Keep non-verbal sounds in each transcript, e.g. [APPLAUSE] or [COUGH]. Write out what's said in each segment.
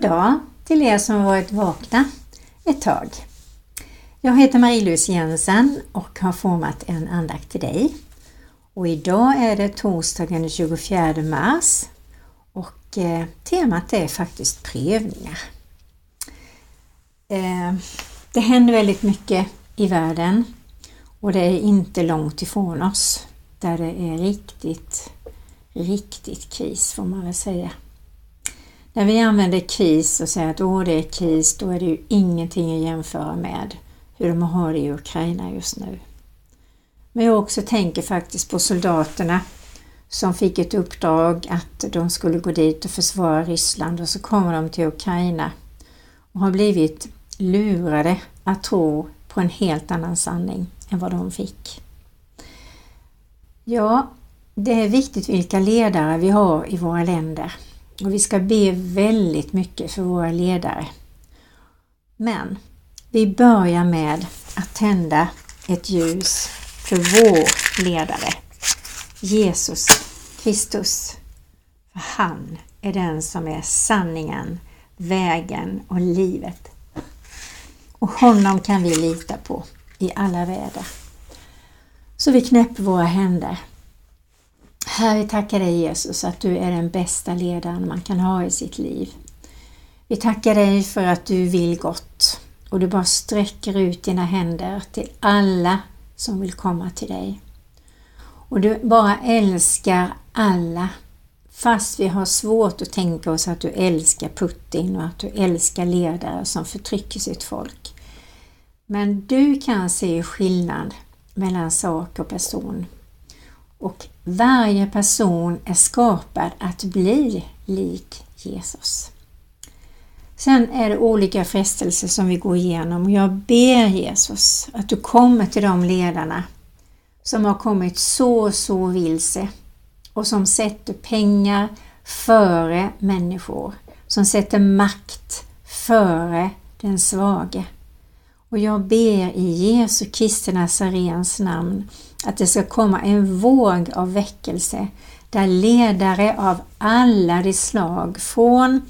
Goddag god dag till er som varit vakna ett tag. Jag heter Marie-Louise Jensen och har format en andakt till dig. Och idag är det torsdagen den 24 mars och eh, temat är faktiskt prövningar. Eh, det händer väldigt mycket i världen och det är inte långt ifrån oss där det är riktigt, riktigt kris får man väl säga. När vi använder kris och säger att Åh, det är kris, då är det ju ingenting att jämföra med hur de har det i Ukraina just nu. Men jag också tänker faktiskt på soldaterna som fick ett uppdrag att de skulle gå dit och försvara Ryssland och så kommer de till Ukraina och har blivit lurade att tro på en helt annan sanning än vad de fick. Ja, det är viktigt vilka ledare vi har i våra länder och vi ska be väldigt mycket för våra ledare. Men vi börjar med att tända ett ljus för vår ledare, Jesus Kristus. För han är den som är sanningen, vägen och livet. Och honom kan vi lita på i alla väder. Så vi knäpper våra händer. Herre, vi tackar dig Jesus att du är den bästa ledaren man kan ha i sitt liv. Vi tackar dig för att du vill gott och du bara sträcker ut dina händer till alla som vill komma till dig. Och du bara älskar alla fast vi har svårt att tänka oss att du älskar Putin och att du älskar ledare som förtrycker sitt folk. Men du kan se skillnad mellan sak och person. Och varje person är skapad att bli lik Jesus. Sen är det olika frestelser som vi går igenom och jag ber Jesus att du kommer till de ledarna som har kommit så, så vilse och som sätter pengar före människor, som sätter makt före den svage. Och jag ber i Jesu Kristi Nazarens namn att det ska komma en våg av väckelse där ledare av alla de slag, från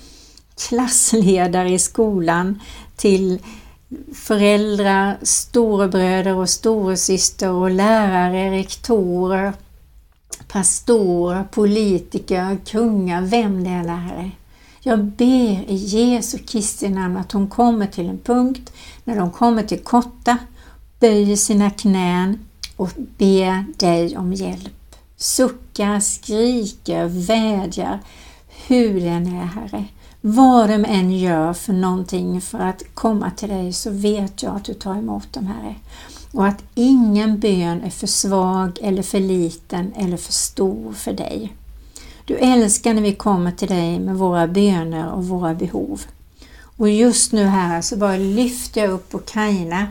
klassledare i skolan till föräldrar, storebröder och storasyster och lärare, rektorer, pastorer, politiker, kungar, vem det är lärare. Jag ber i Jesu Kristi namn att hon kommer till en punkt när de kommer till korta, böjer sina knän och ber dig om hjälp. Suckar, skriker, vädjar, hur den är Herre. Vad de än gör för någonting för att komma till dig så vet jag att du tar emot dem Herre. Och att ingen bön är för svag eller för liten eller för stor för dig. Du älskar när vi kommer till dig med våra böner och våra behov. Och just nu här så bara lyfter jag upp Ukraina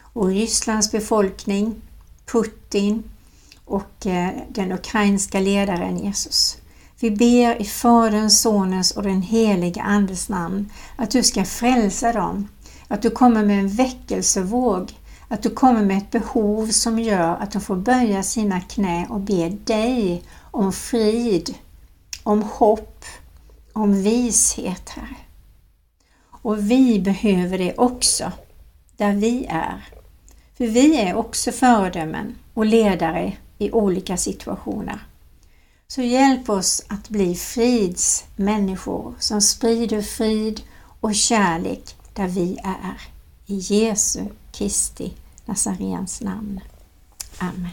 och Rysslands befolkning, Putin och eh, den ukrainska ledaren Jesus. Vi ber i Faderns, Sonens och den helige Andes namn att du ska frälsa dem, att du kommer med en väckelsevåg, att du kommer med ett behov som gör att de får böja sina knä och be dig om frid, om hopp, om vishet, Herre. Och vi behöver det också, där vi är. För vi är också föredömen och ledare i olika situationer. Så hjälp oss att bli fridsmänniskor som sprider frid och kärlek där vi är. I Jesu Kristi Nazarens namn. Amen.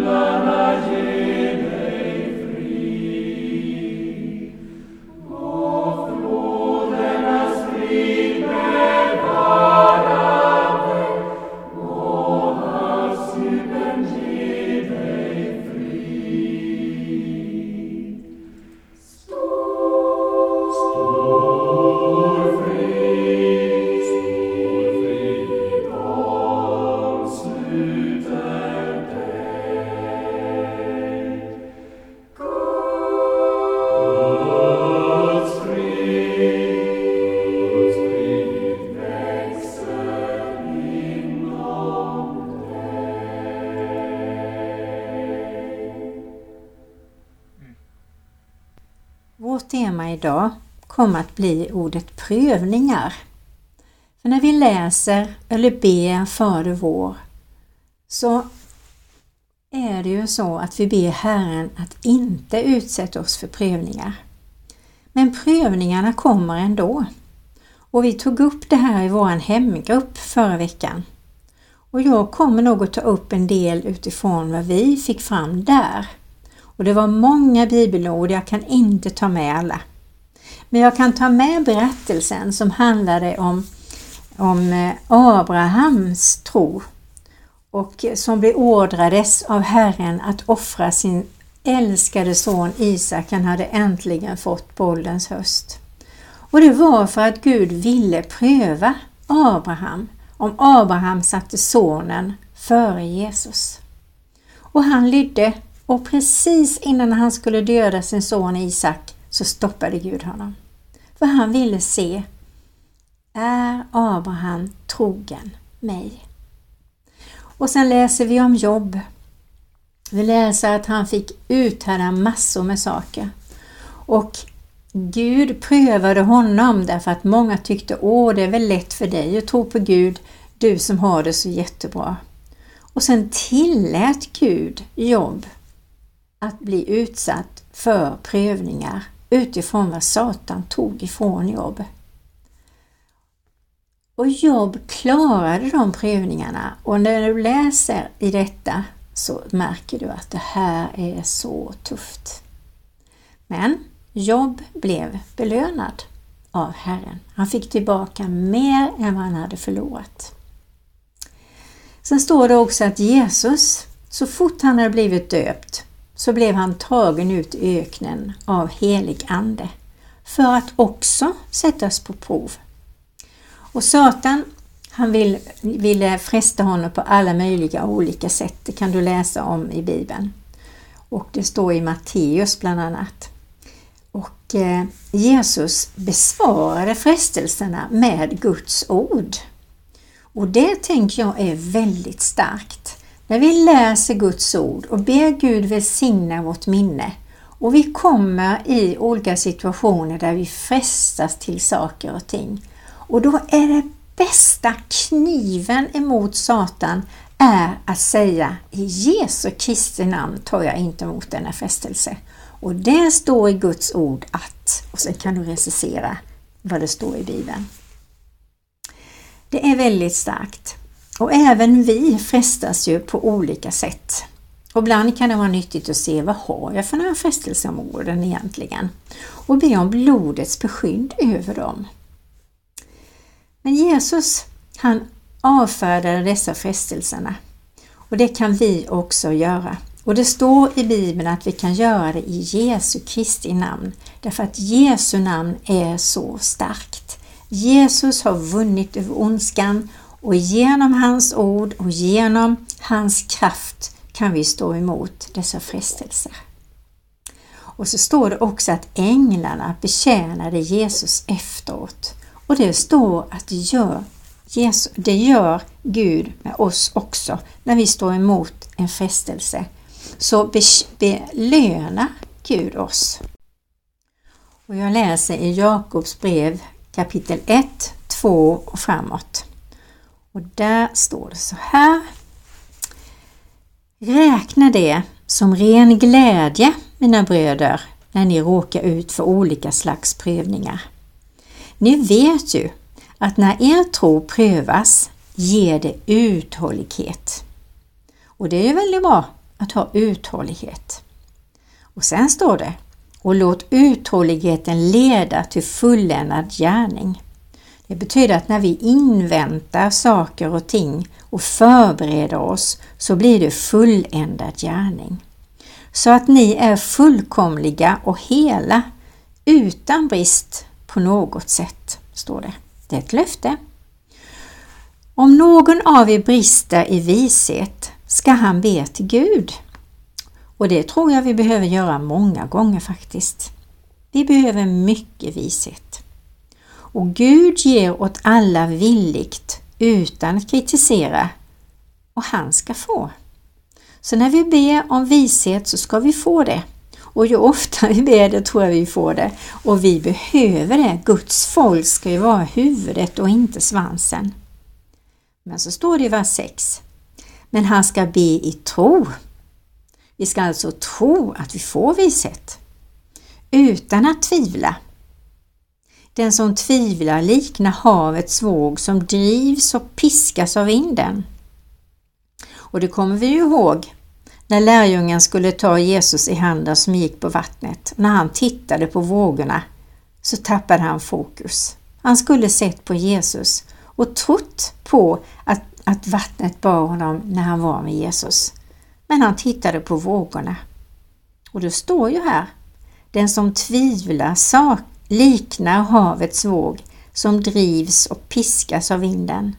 love. Bli ordet prövningar. För när vi läser eller ber Fader vår så är det ju så att vi ber Herren att inte utsätta oss för prövningar. Men prövningarna kommer ändå. Och vi tog upp det här i vår hemgrupp förra veckan. Och jag kommer nog att ta upp en del utifrån vad vi fick fram där. Och det var många bibelord, jag kan inte ta med alla. Men jag kan ta med berättelsen som handlade om, om eh, Abrahams tro och som beordrades av Herren att offra sin älskade son Isak, han hade äntligen fått bollens höst. Och det var för att Gud ville pröva Abraham om Abraham satte sonen före Jesus. Och han lydde och precis innan han skulle döda sin son Isak så stoppade Gud honom. För han ville se, är Abraham trogen mig? Och sen läser vi om Jobb. Vi läser att han fick uthärda massor med saker. Och Gud prövade honom därför att många tyckte åh det är väl lätt för dig att tro på Gud, du som har det så jättebra. Och sen tillät Gud Jobb att bli utsatt för prövningar utifrån vad Satan tog ifrån Jobb. Och Jobb klarade de prövningarna och när du läser i detta så märker du att det här är så tufft. Men Jobb blev belönad av Herren. Han fick tillbaka mer än vad han hade förlorat. Sen står det också att Jesus, så fort han hade blivit döpt, så blev han tagen ut i öknen av helig ande för att också sättas på prov. Och Satan han vill, ville fresta honom på alla möjliga olika sätt. Det kan du läsa om i Bibeln. Och det står i Matteus bland annat. Och eh, Jesus besvarade frestelserna med Guds ord. Och det tänker jag är väldigt starkt. När vi läser Guds ord och ber Gud välsigna vårt minne och vi kommer i olika situationer där vi frestas till saker och ting. Och då är det bästa kniven emot Satan är att säga i Jesu Kristi namn tar jag inte emot denna frestelse. Och det står i Guds ord att, och sen kan du recensera vad det står i Bibeln. Det är väldigt starkt. Och även vi frestas ju på olika sätt. Och ibland kan det vara nyttigt att se vad har jag för några frestelseområden egentligen och be om blodets beskydd över dem. Men Jesus han avfärdade dessa frestelserna och det kan vi också göra. Och det står i Bibeln att vi kan göra det i Jesu Kristi namn därför att Jesu namn är så starkt. Jesus har vunnit över ondskan och genom hans ord och genom hans kraft kan vi stå emot dessa frestelser. Och så står det också att änglarna betjänade Jesus efteråt. Och det står att det gör, Jesus, det gör Gud med oss också när vi står emot en frestelse. Så belönar Gud oss. Och jag läser i Jakobs brev kapitel 1, 2 och framåt. Och där står det så här. Räkna det som ren glädje, mina bröder, när ni råkar ut för olika slags prövningar. Ni vet ju att när er tro prövas ger det uthållighet. Och det är ju väldigt bra att ha uthållighet. Och sen står det och låt uthålligheten leda till fulländad gärning. Det betyder att när vi inväntar saker och ting och förbereder oss så blir det fulländad gärning. Så att ni är fullkomliga och hela utan brist på något sätt, står det. Det är ett löfte. Om någon av er brister i vishet ska han be till Gud. Och det tror jag vi behöver göra många gånger faktiskt. Vi behöver mycket vishet. Och Gud ger åt alla villigt utan att kritisera och han ska få. Så när vi ber om vishet så ska vi få det. Och ju oftare vi ber det tror jag vi får det. Och vi behöver det. Guds folk ska ju vara huvudet och inte svansen. Men så står det i vers 6. Men han ska be i tro. Vi ska alltså tro att vi får vishet. Utan att tvivla. Den som tvivlar liknar havets våg som drivs och piskas av vinden. Och det kommer vi ju ihåg när lärjungen skulle ta Jesus i handen som gick på vattnet. När han tittade på vågorna så tappade han fokus. Han skulle sett på Jesus och trott på att, att vattnet bar honom när han var med Jesus. Men han tittade på vågorna. Och det står ju här, den som tvivlar sak liknar havets våg som drivs och piskas av vinden.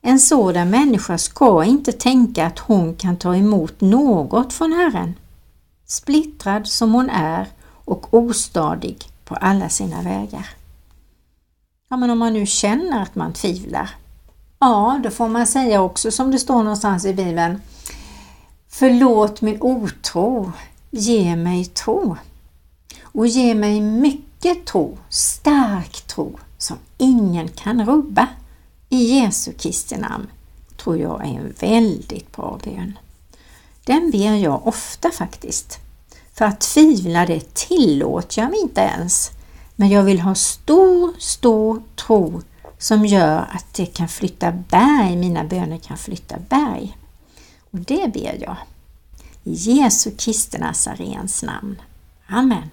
En sådan människa ska inte tänka att hon kan ta emot något från Herren. Splittrad som hon är och ostadig på alla sina vägar. Ja, men om man nu känner att man tvivlar, ja, då får man säga också som det står någonstans i Bibeln, Förlåt min otro, ge mig tro. Och ge mig mycket tro, stark tro, som ingen kan rubba. I Jesu Kristi namn tror jag är en väldigt bra bön. Den ber jag ofta faktiskt. För att tvivla det tillåter jag mig inte ens. Men jag vill ha stor, stor tro som gör att det kan flytta berg, mina böner kan flytta berg. Och det ber jag. I Jesu Kristi Nazarens namn. Amen.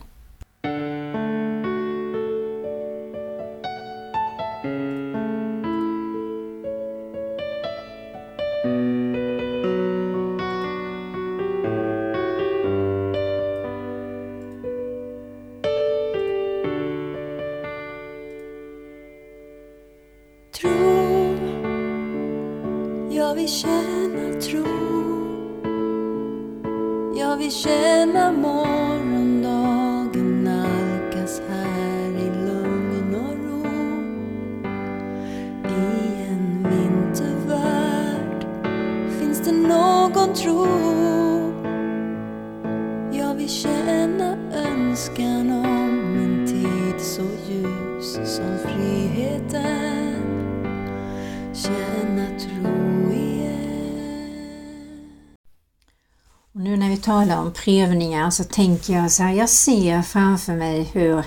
Nu när vi talar om prövningar så tänker jag så här, jag ser framför mig hur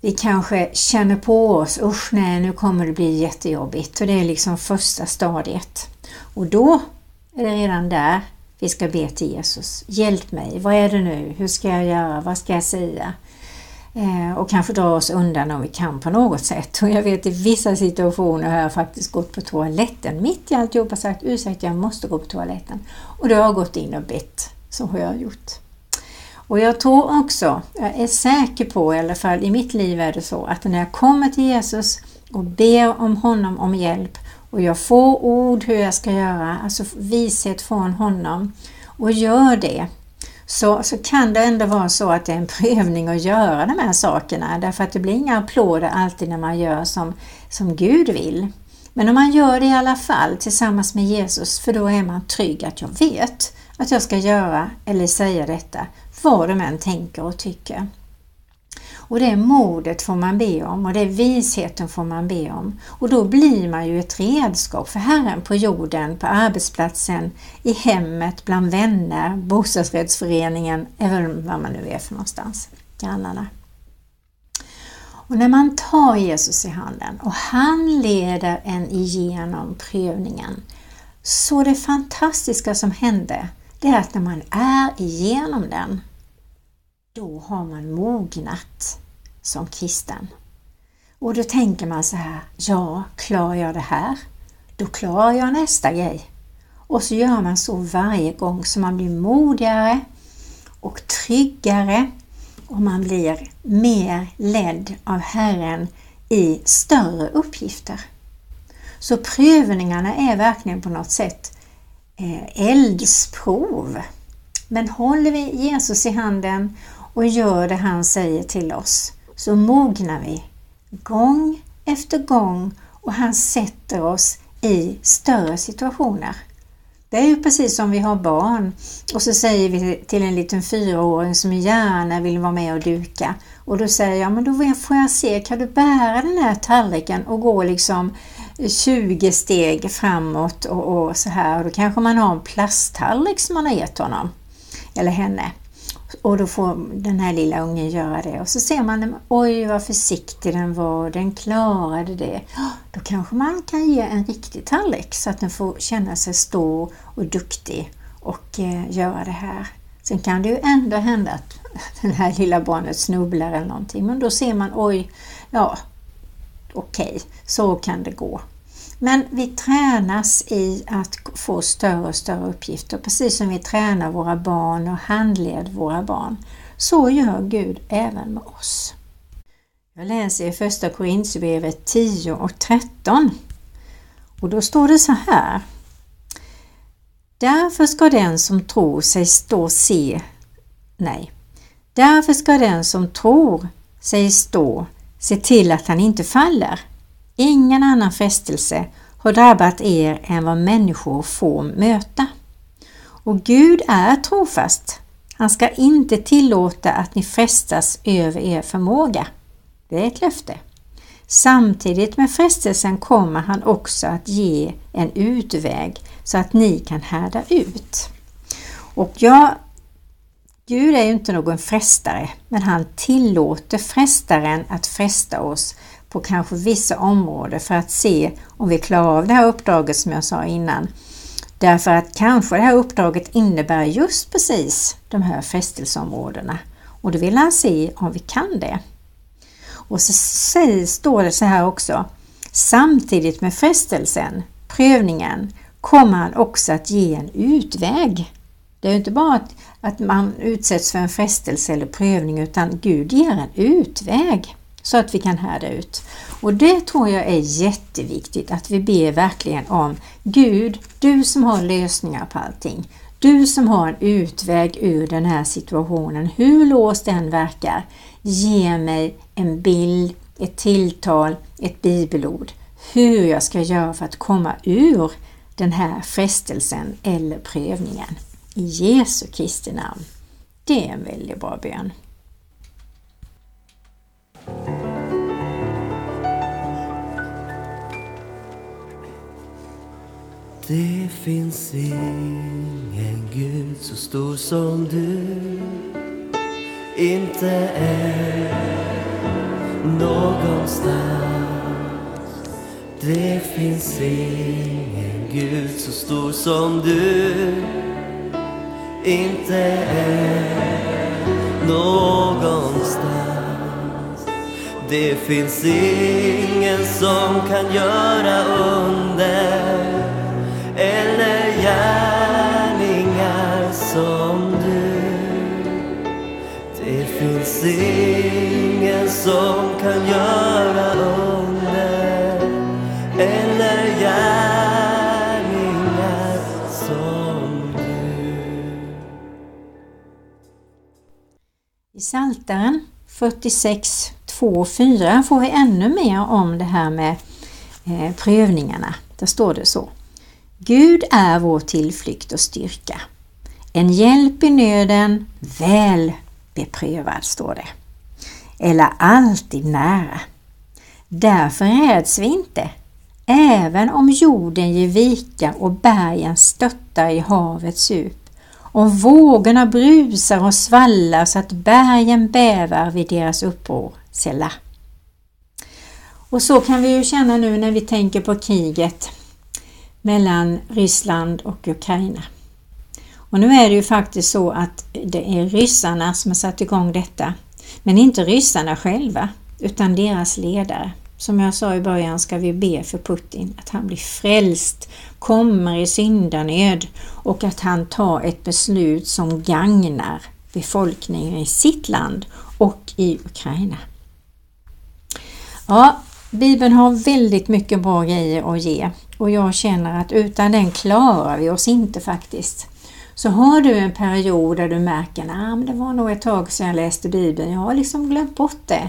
vi kanske känner på oss, usch nej nu kommer det bli jättejobbigt och det är liksom första stadiet. Och då är det redan där vi ska be till Jesus. Hjälp mig, vad är det nu? Hur ska jag göra? Vad ska jag säga? Eh, och kanske dra oss undan om vi kan på något sätt. Och jag vet i vissa situationer har jag faktiskt gått på toaletten mitt i alltihopa och sagt ursäkta jag måste gå på toaletten. Och då har jag gått in och bett. Så har jag gjort. Och jag tror också, jag är säker på i alla fall i mitt liv är det så att när jag kommer till Jesus och ber om honom om hjälp och jag får ord hur jag ska göra, alltså vishet från honom och gör det så, så kan det ändå vara så att det är en prövning att göra de här sakerna därför att det blir inga applåder alltid när man gör som, som Gud vill. Men om man gör det i alla fall tillsammans med Jesus för då är man trygg att jag vet att jag ska göra eller säga detta vad de än tänker och tycker. Och det modet får man be om och det visheten får man be om. Och då blir man ju ett redskap för Herren på jorden, på arbetsplatsen, i hemmet, bland vänner, bostadsrättsföreningen, även vad man nu är för någonstans, grannarna. Och när man tar Jesus i handen och han leder en igenom prövningen, så det fantastiska som hände, det är att när man är igenom den, då har man mognat som kristen. Och då tänker man så här, ja, klarar jag det här? Då klarar jag nästa grej. Och så gör man så varje gång så man blir modigare och tryggare och man blir mer ledd av Herren i större uppgifter. Så prövningarna är verkligen på något sätt eh, eldsprov. Men håller vi Jesus i handen och gör det han säger till oss så mognar vi gång efter gång och han sätter oss i större situationer. Det är ju precis som vi har barn och så säger vi till en liten fyraåring som gärna vill vara med och duka och då säger jag, men då får jag se, kan du bära den här tallriken och gå liksom 20 steg framåt och, och så här och då kanske man har en plasttallrik som man har gett honom eller henne. Och då får den här lilla ungen göra det och så ser man, oj vad försiktig den var, den klarade det. Ah, då kanske man kan ge en riktig tallrik så att den får känna sig stor och duktig och eh, göra det här. Sen kan det ju ändå hända att [LAUGHS] den här lilla barnet snubblar eller någonting men då ser man, oj, ja okej, okay, så kan det gå. Men vi tränas i att få större och större uppgifter, precis som vi tränar våra barn och handleder våra barn. Så gör Gud även med oss. Jag läser i Första Korinthierbrevet 10 och 13. Och då står det så här. Därför ska den som tror sig stå se, nej, därför ska den som tror sig stå se till att han inte faller. Ingen annan frestelse har drabbat er än vad människor får möta. Och Gud är trofast. Han ska inte tillåta att ni frestas över er förmåga. Det är ett löfte. Samtidigt med frestelsen kommer han också att ge en utväg så att ni kan härda ut. Och jag, Gud är ju inte någon frestare, men han tillåter frestaren att fresta oss på kanske vissa områden för att se om vi klarar av det här uppdraget som jag sa innan. Därför att kanske det här uppdraget innebär just precis de här frestelseområdena och då vill han se om vi kan det. Och så står det så här också, samtidigt med frestelsen, prövningen, kommer han också att ge en utväg. Det är inte bara att, att man utsätts för en frestelse eller prövning utan Gud ger en utväg så att vi kan härda ut. Och det tror jag är jätteviktigt att vi ber verkligen om Gud, du som har lösningar på allting. Du som har en utväg ur den här situationen, hur låst den verkar. Ge mig en bild, ett tilltal, ett bibelord. Hur jag ska göra för att komma ur den här frestelsen eller prövningen. I Jesu Kristi namn. Det är en väldigt bra bön. Det finns ingen Gud så stor som du inte är någonstans. Det finns ingen Gud så stor som du inte är någonstans. Det finns ingen som kan göra under eller gärningar som du. Det finns ingen som kan göra under eller gärningar som du. I Psaltaren 46 2 och 4 får vi ännu mer om det här med eh, prövningarna. Där står det så. Gud är vår tillflykt och styrka. En hjälp i nöden, väl beprövad, står det. Eller alltid nära. Därför räds vi inte, även om jorden ger vika och bergen stöttar i havets djup om vågorna brusar och svallar så att bergen bävar vid deras uppror. Sela. Och så kan vi ju känna nu när vi tänker på kriget mellan Ryssland och Ukraina. Och nu är det ju faktiskt så att det är ryssarna som har satt igång detta. Men inte ryssarna själva, utan deras ledare. Som jag sa i början ska vi be för Putin att han blir frälst, kommer i syndanöd och att han tar ett beslut som gagnar befolkningen i sitt land och i Ukraina. Ja, Bibeln har väldigt mycket bra grejer att ge och jag känner att utan den klarar vi oss inte faktiskt. Så har du en period där du märker att det var nog ett tag sedan jag läste Bibeln, jag har liksom glömt bort det.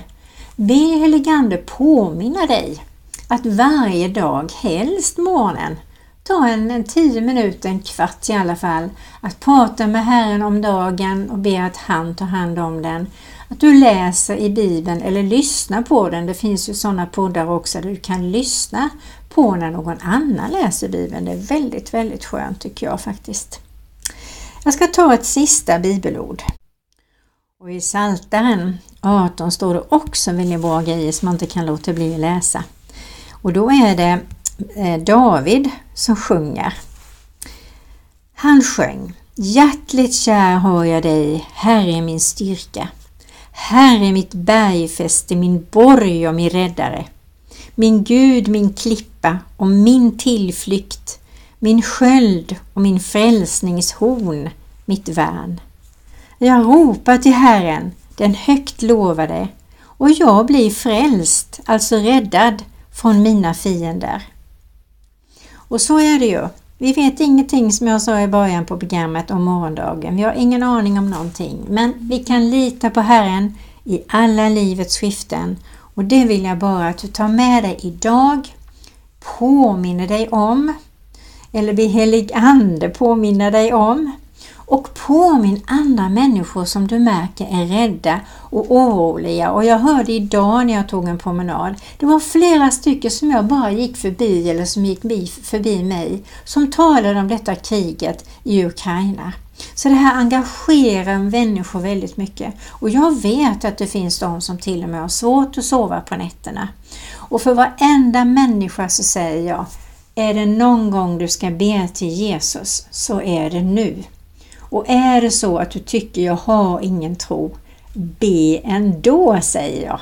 Be heligande påminna dig att varje dag, helst morgonen, ta en, en tio minuter, en kvart i alla fall, att prata med Herren om dagen och be att han tar hand om den. Att du läser i Bibeln eller lyssnar på den. Det finns ju sådana poddar också där du kan lyssna på när någon annan läser Bibeln. Det är väldigt, väldigt skönt tycker jag faktiskt. Jag ska ta ett sista bibelord. Och i Psaltaren 18 står det också väldigt bra grejer som man inte kan låta bli att läsa. Och då är det eh, David som sjunger. Han sjöng Hjärtligt kär har jag dig, Herre min styrka. Här är mitt bergfäste, min borg och min räddare. Min Gud, min klippa och min tillflykt, min sköld och min frälsningshorn, mitt värn. Jag ropar till Herren, den högt lovade, och jag blir frälst, alltså räddad från mina fiender. Och så är det ju. Vi vet ingenting som jag sa i början på programmet om morgondagen. Vi har ingen aning om någonting. Men vi kan lita på Herren i alla livets skiften. Och det vill jag bara att du tar med dig idag, påminner dig om, eller be helig Ande påminna dig om och påminn andra människor som du märker är rädda och oroliga. Och jag hörde idag när jag tog en promenad, det var flera stycken som jag bara gick förbi eller som gick förbi mig som talade om detta kriget i Ukraina. Så det här engagerar människor väldigt mycket. Och jag vet att det finns de som till och med har svårt att sova på nätterna. Och för varenda människa så säger jag, är det någon gång du ska be till Jesus så är det nu. Och är det så att du tycker jag har ingen tro, be ändå säger jag.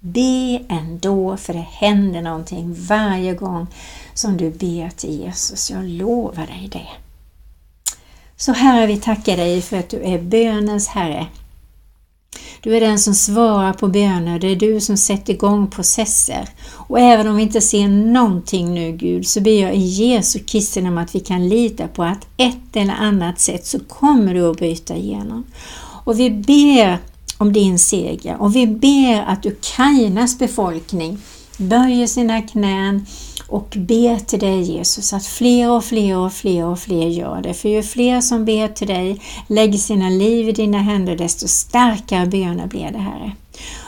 Be ändå för det händer någonting varje gång som du ber till Jesus. Jag lovar dig det. Så Herre, vi tackar dig för att du är bönens Herre. Du är den som svarar på böner, det är du som sätter igång processer. Och även om vi inte ser någonting nu Gud, så ber jag i Jesu Kristi namn att vi kan lita på att ett eller annat sätt så kommer du att bryta igenom. Och vi ber om din seger och vi ber att Ukrainas befolkning böjer sina knän och ber till dig Jesus att fler och fler och fler och fler gör det. För ju fler som ber till dig, lägger sina liv i dina händer, desto starkare böner blir det Herre.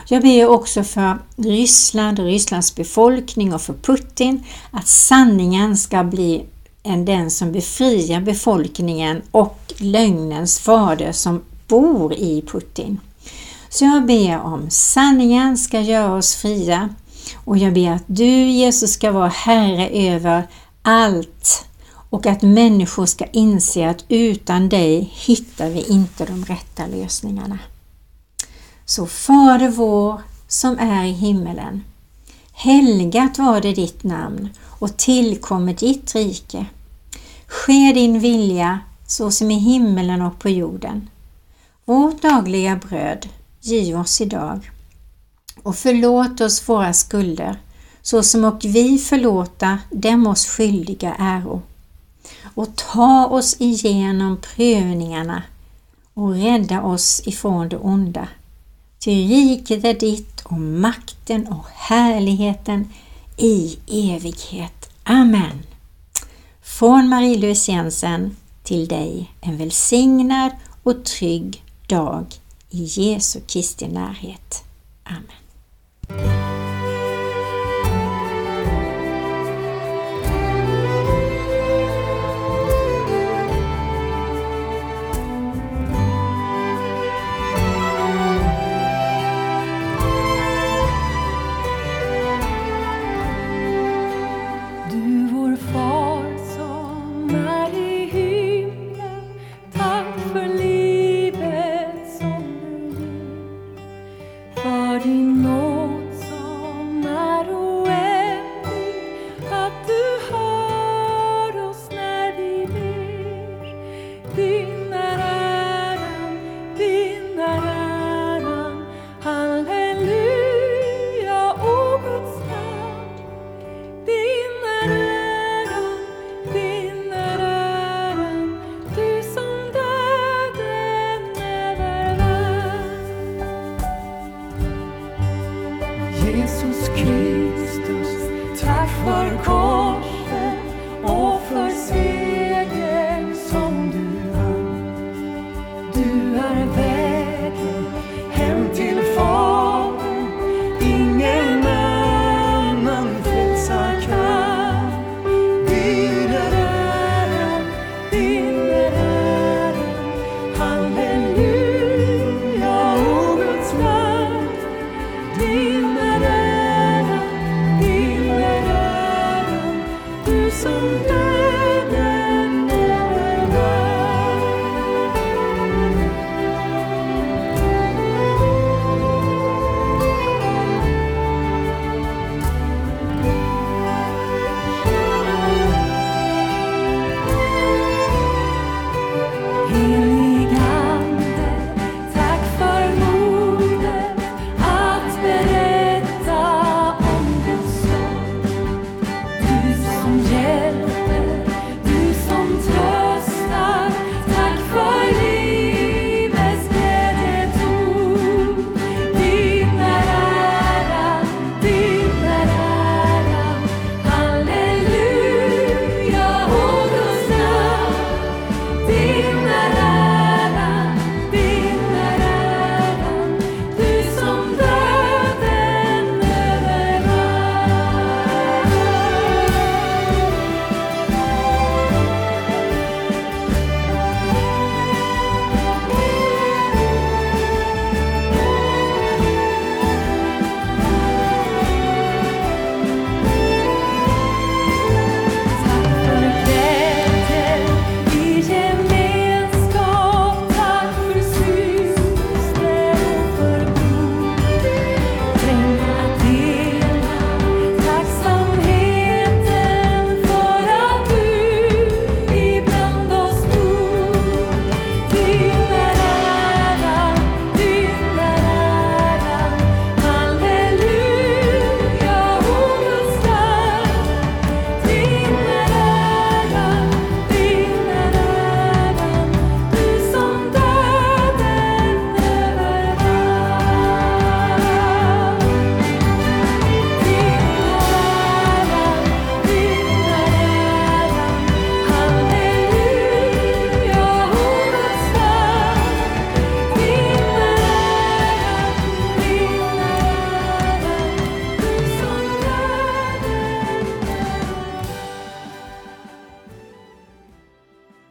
Jag ber också för Ryssland och Rysslands befolkning och för Putin att sanningen ska bli en den som befriar befolkningen och lögnens fader som bor i Putin. Så jag ber om sanningen ska göra oss fria och jag ber att du Jesus ska vara Herre över allt och att människor ska inse att utan dig hittar vi inte de rätta lösningarna. Så Fader vår som är i himmelen. Helgat var det ditt namn och tillkommer ditt rike. Ske din vilja så som i himmelen och på jorden. Vårt dagliga bröd giv oss idag och förlåt oss våra skulder så som och vi förlåta dem oss skyldiga äro. Och ta oss igenom prövningarna och rädda oss ifrån det onda. Ty riket är ditt och makten och härligheten i evighet. Amen. Från Marie-Louise Jensen till dig en välsignad och trygg dag i Jesu Kristi närhet. Amen.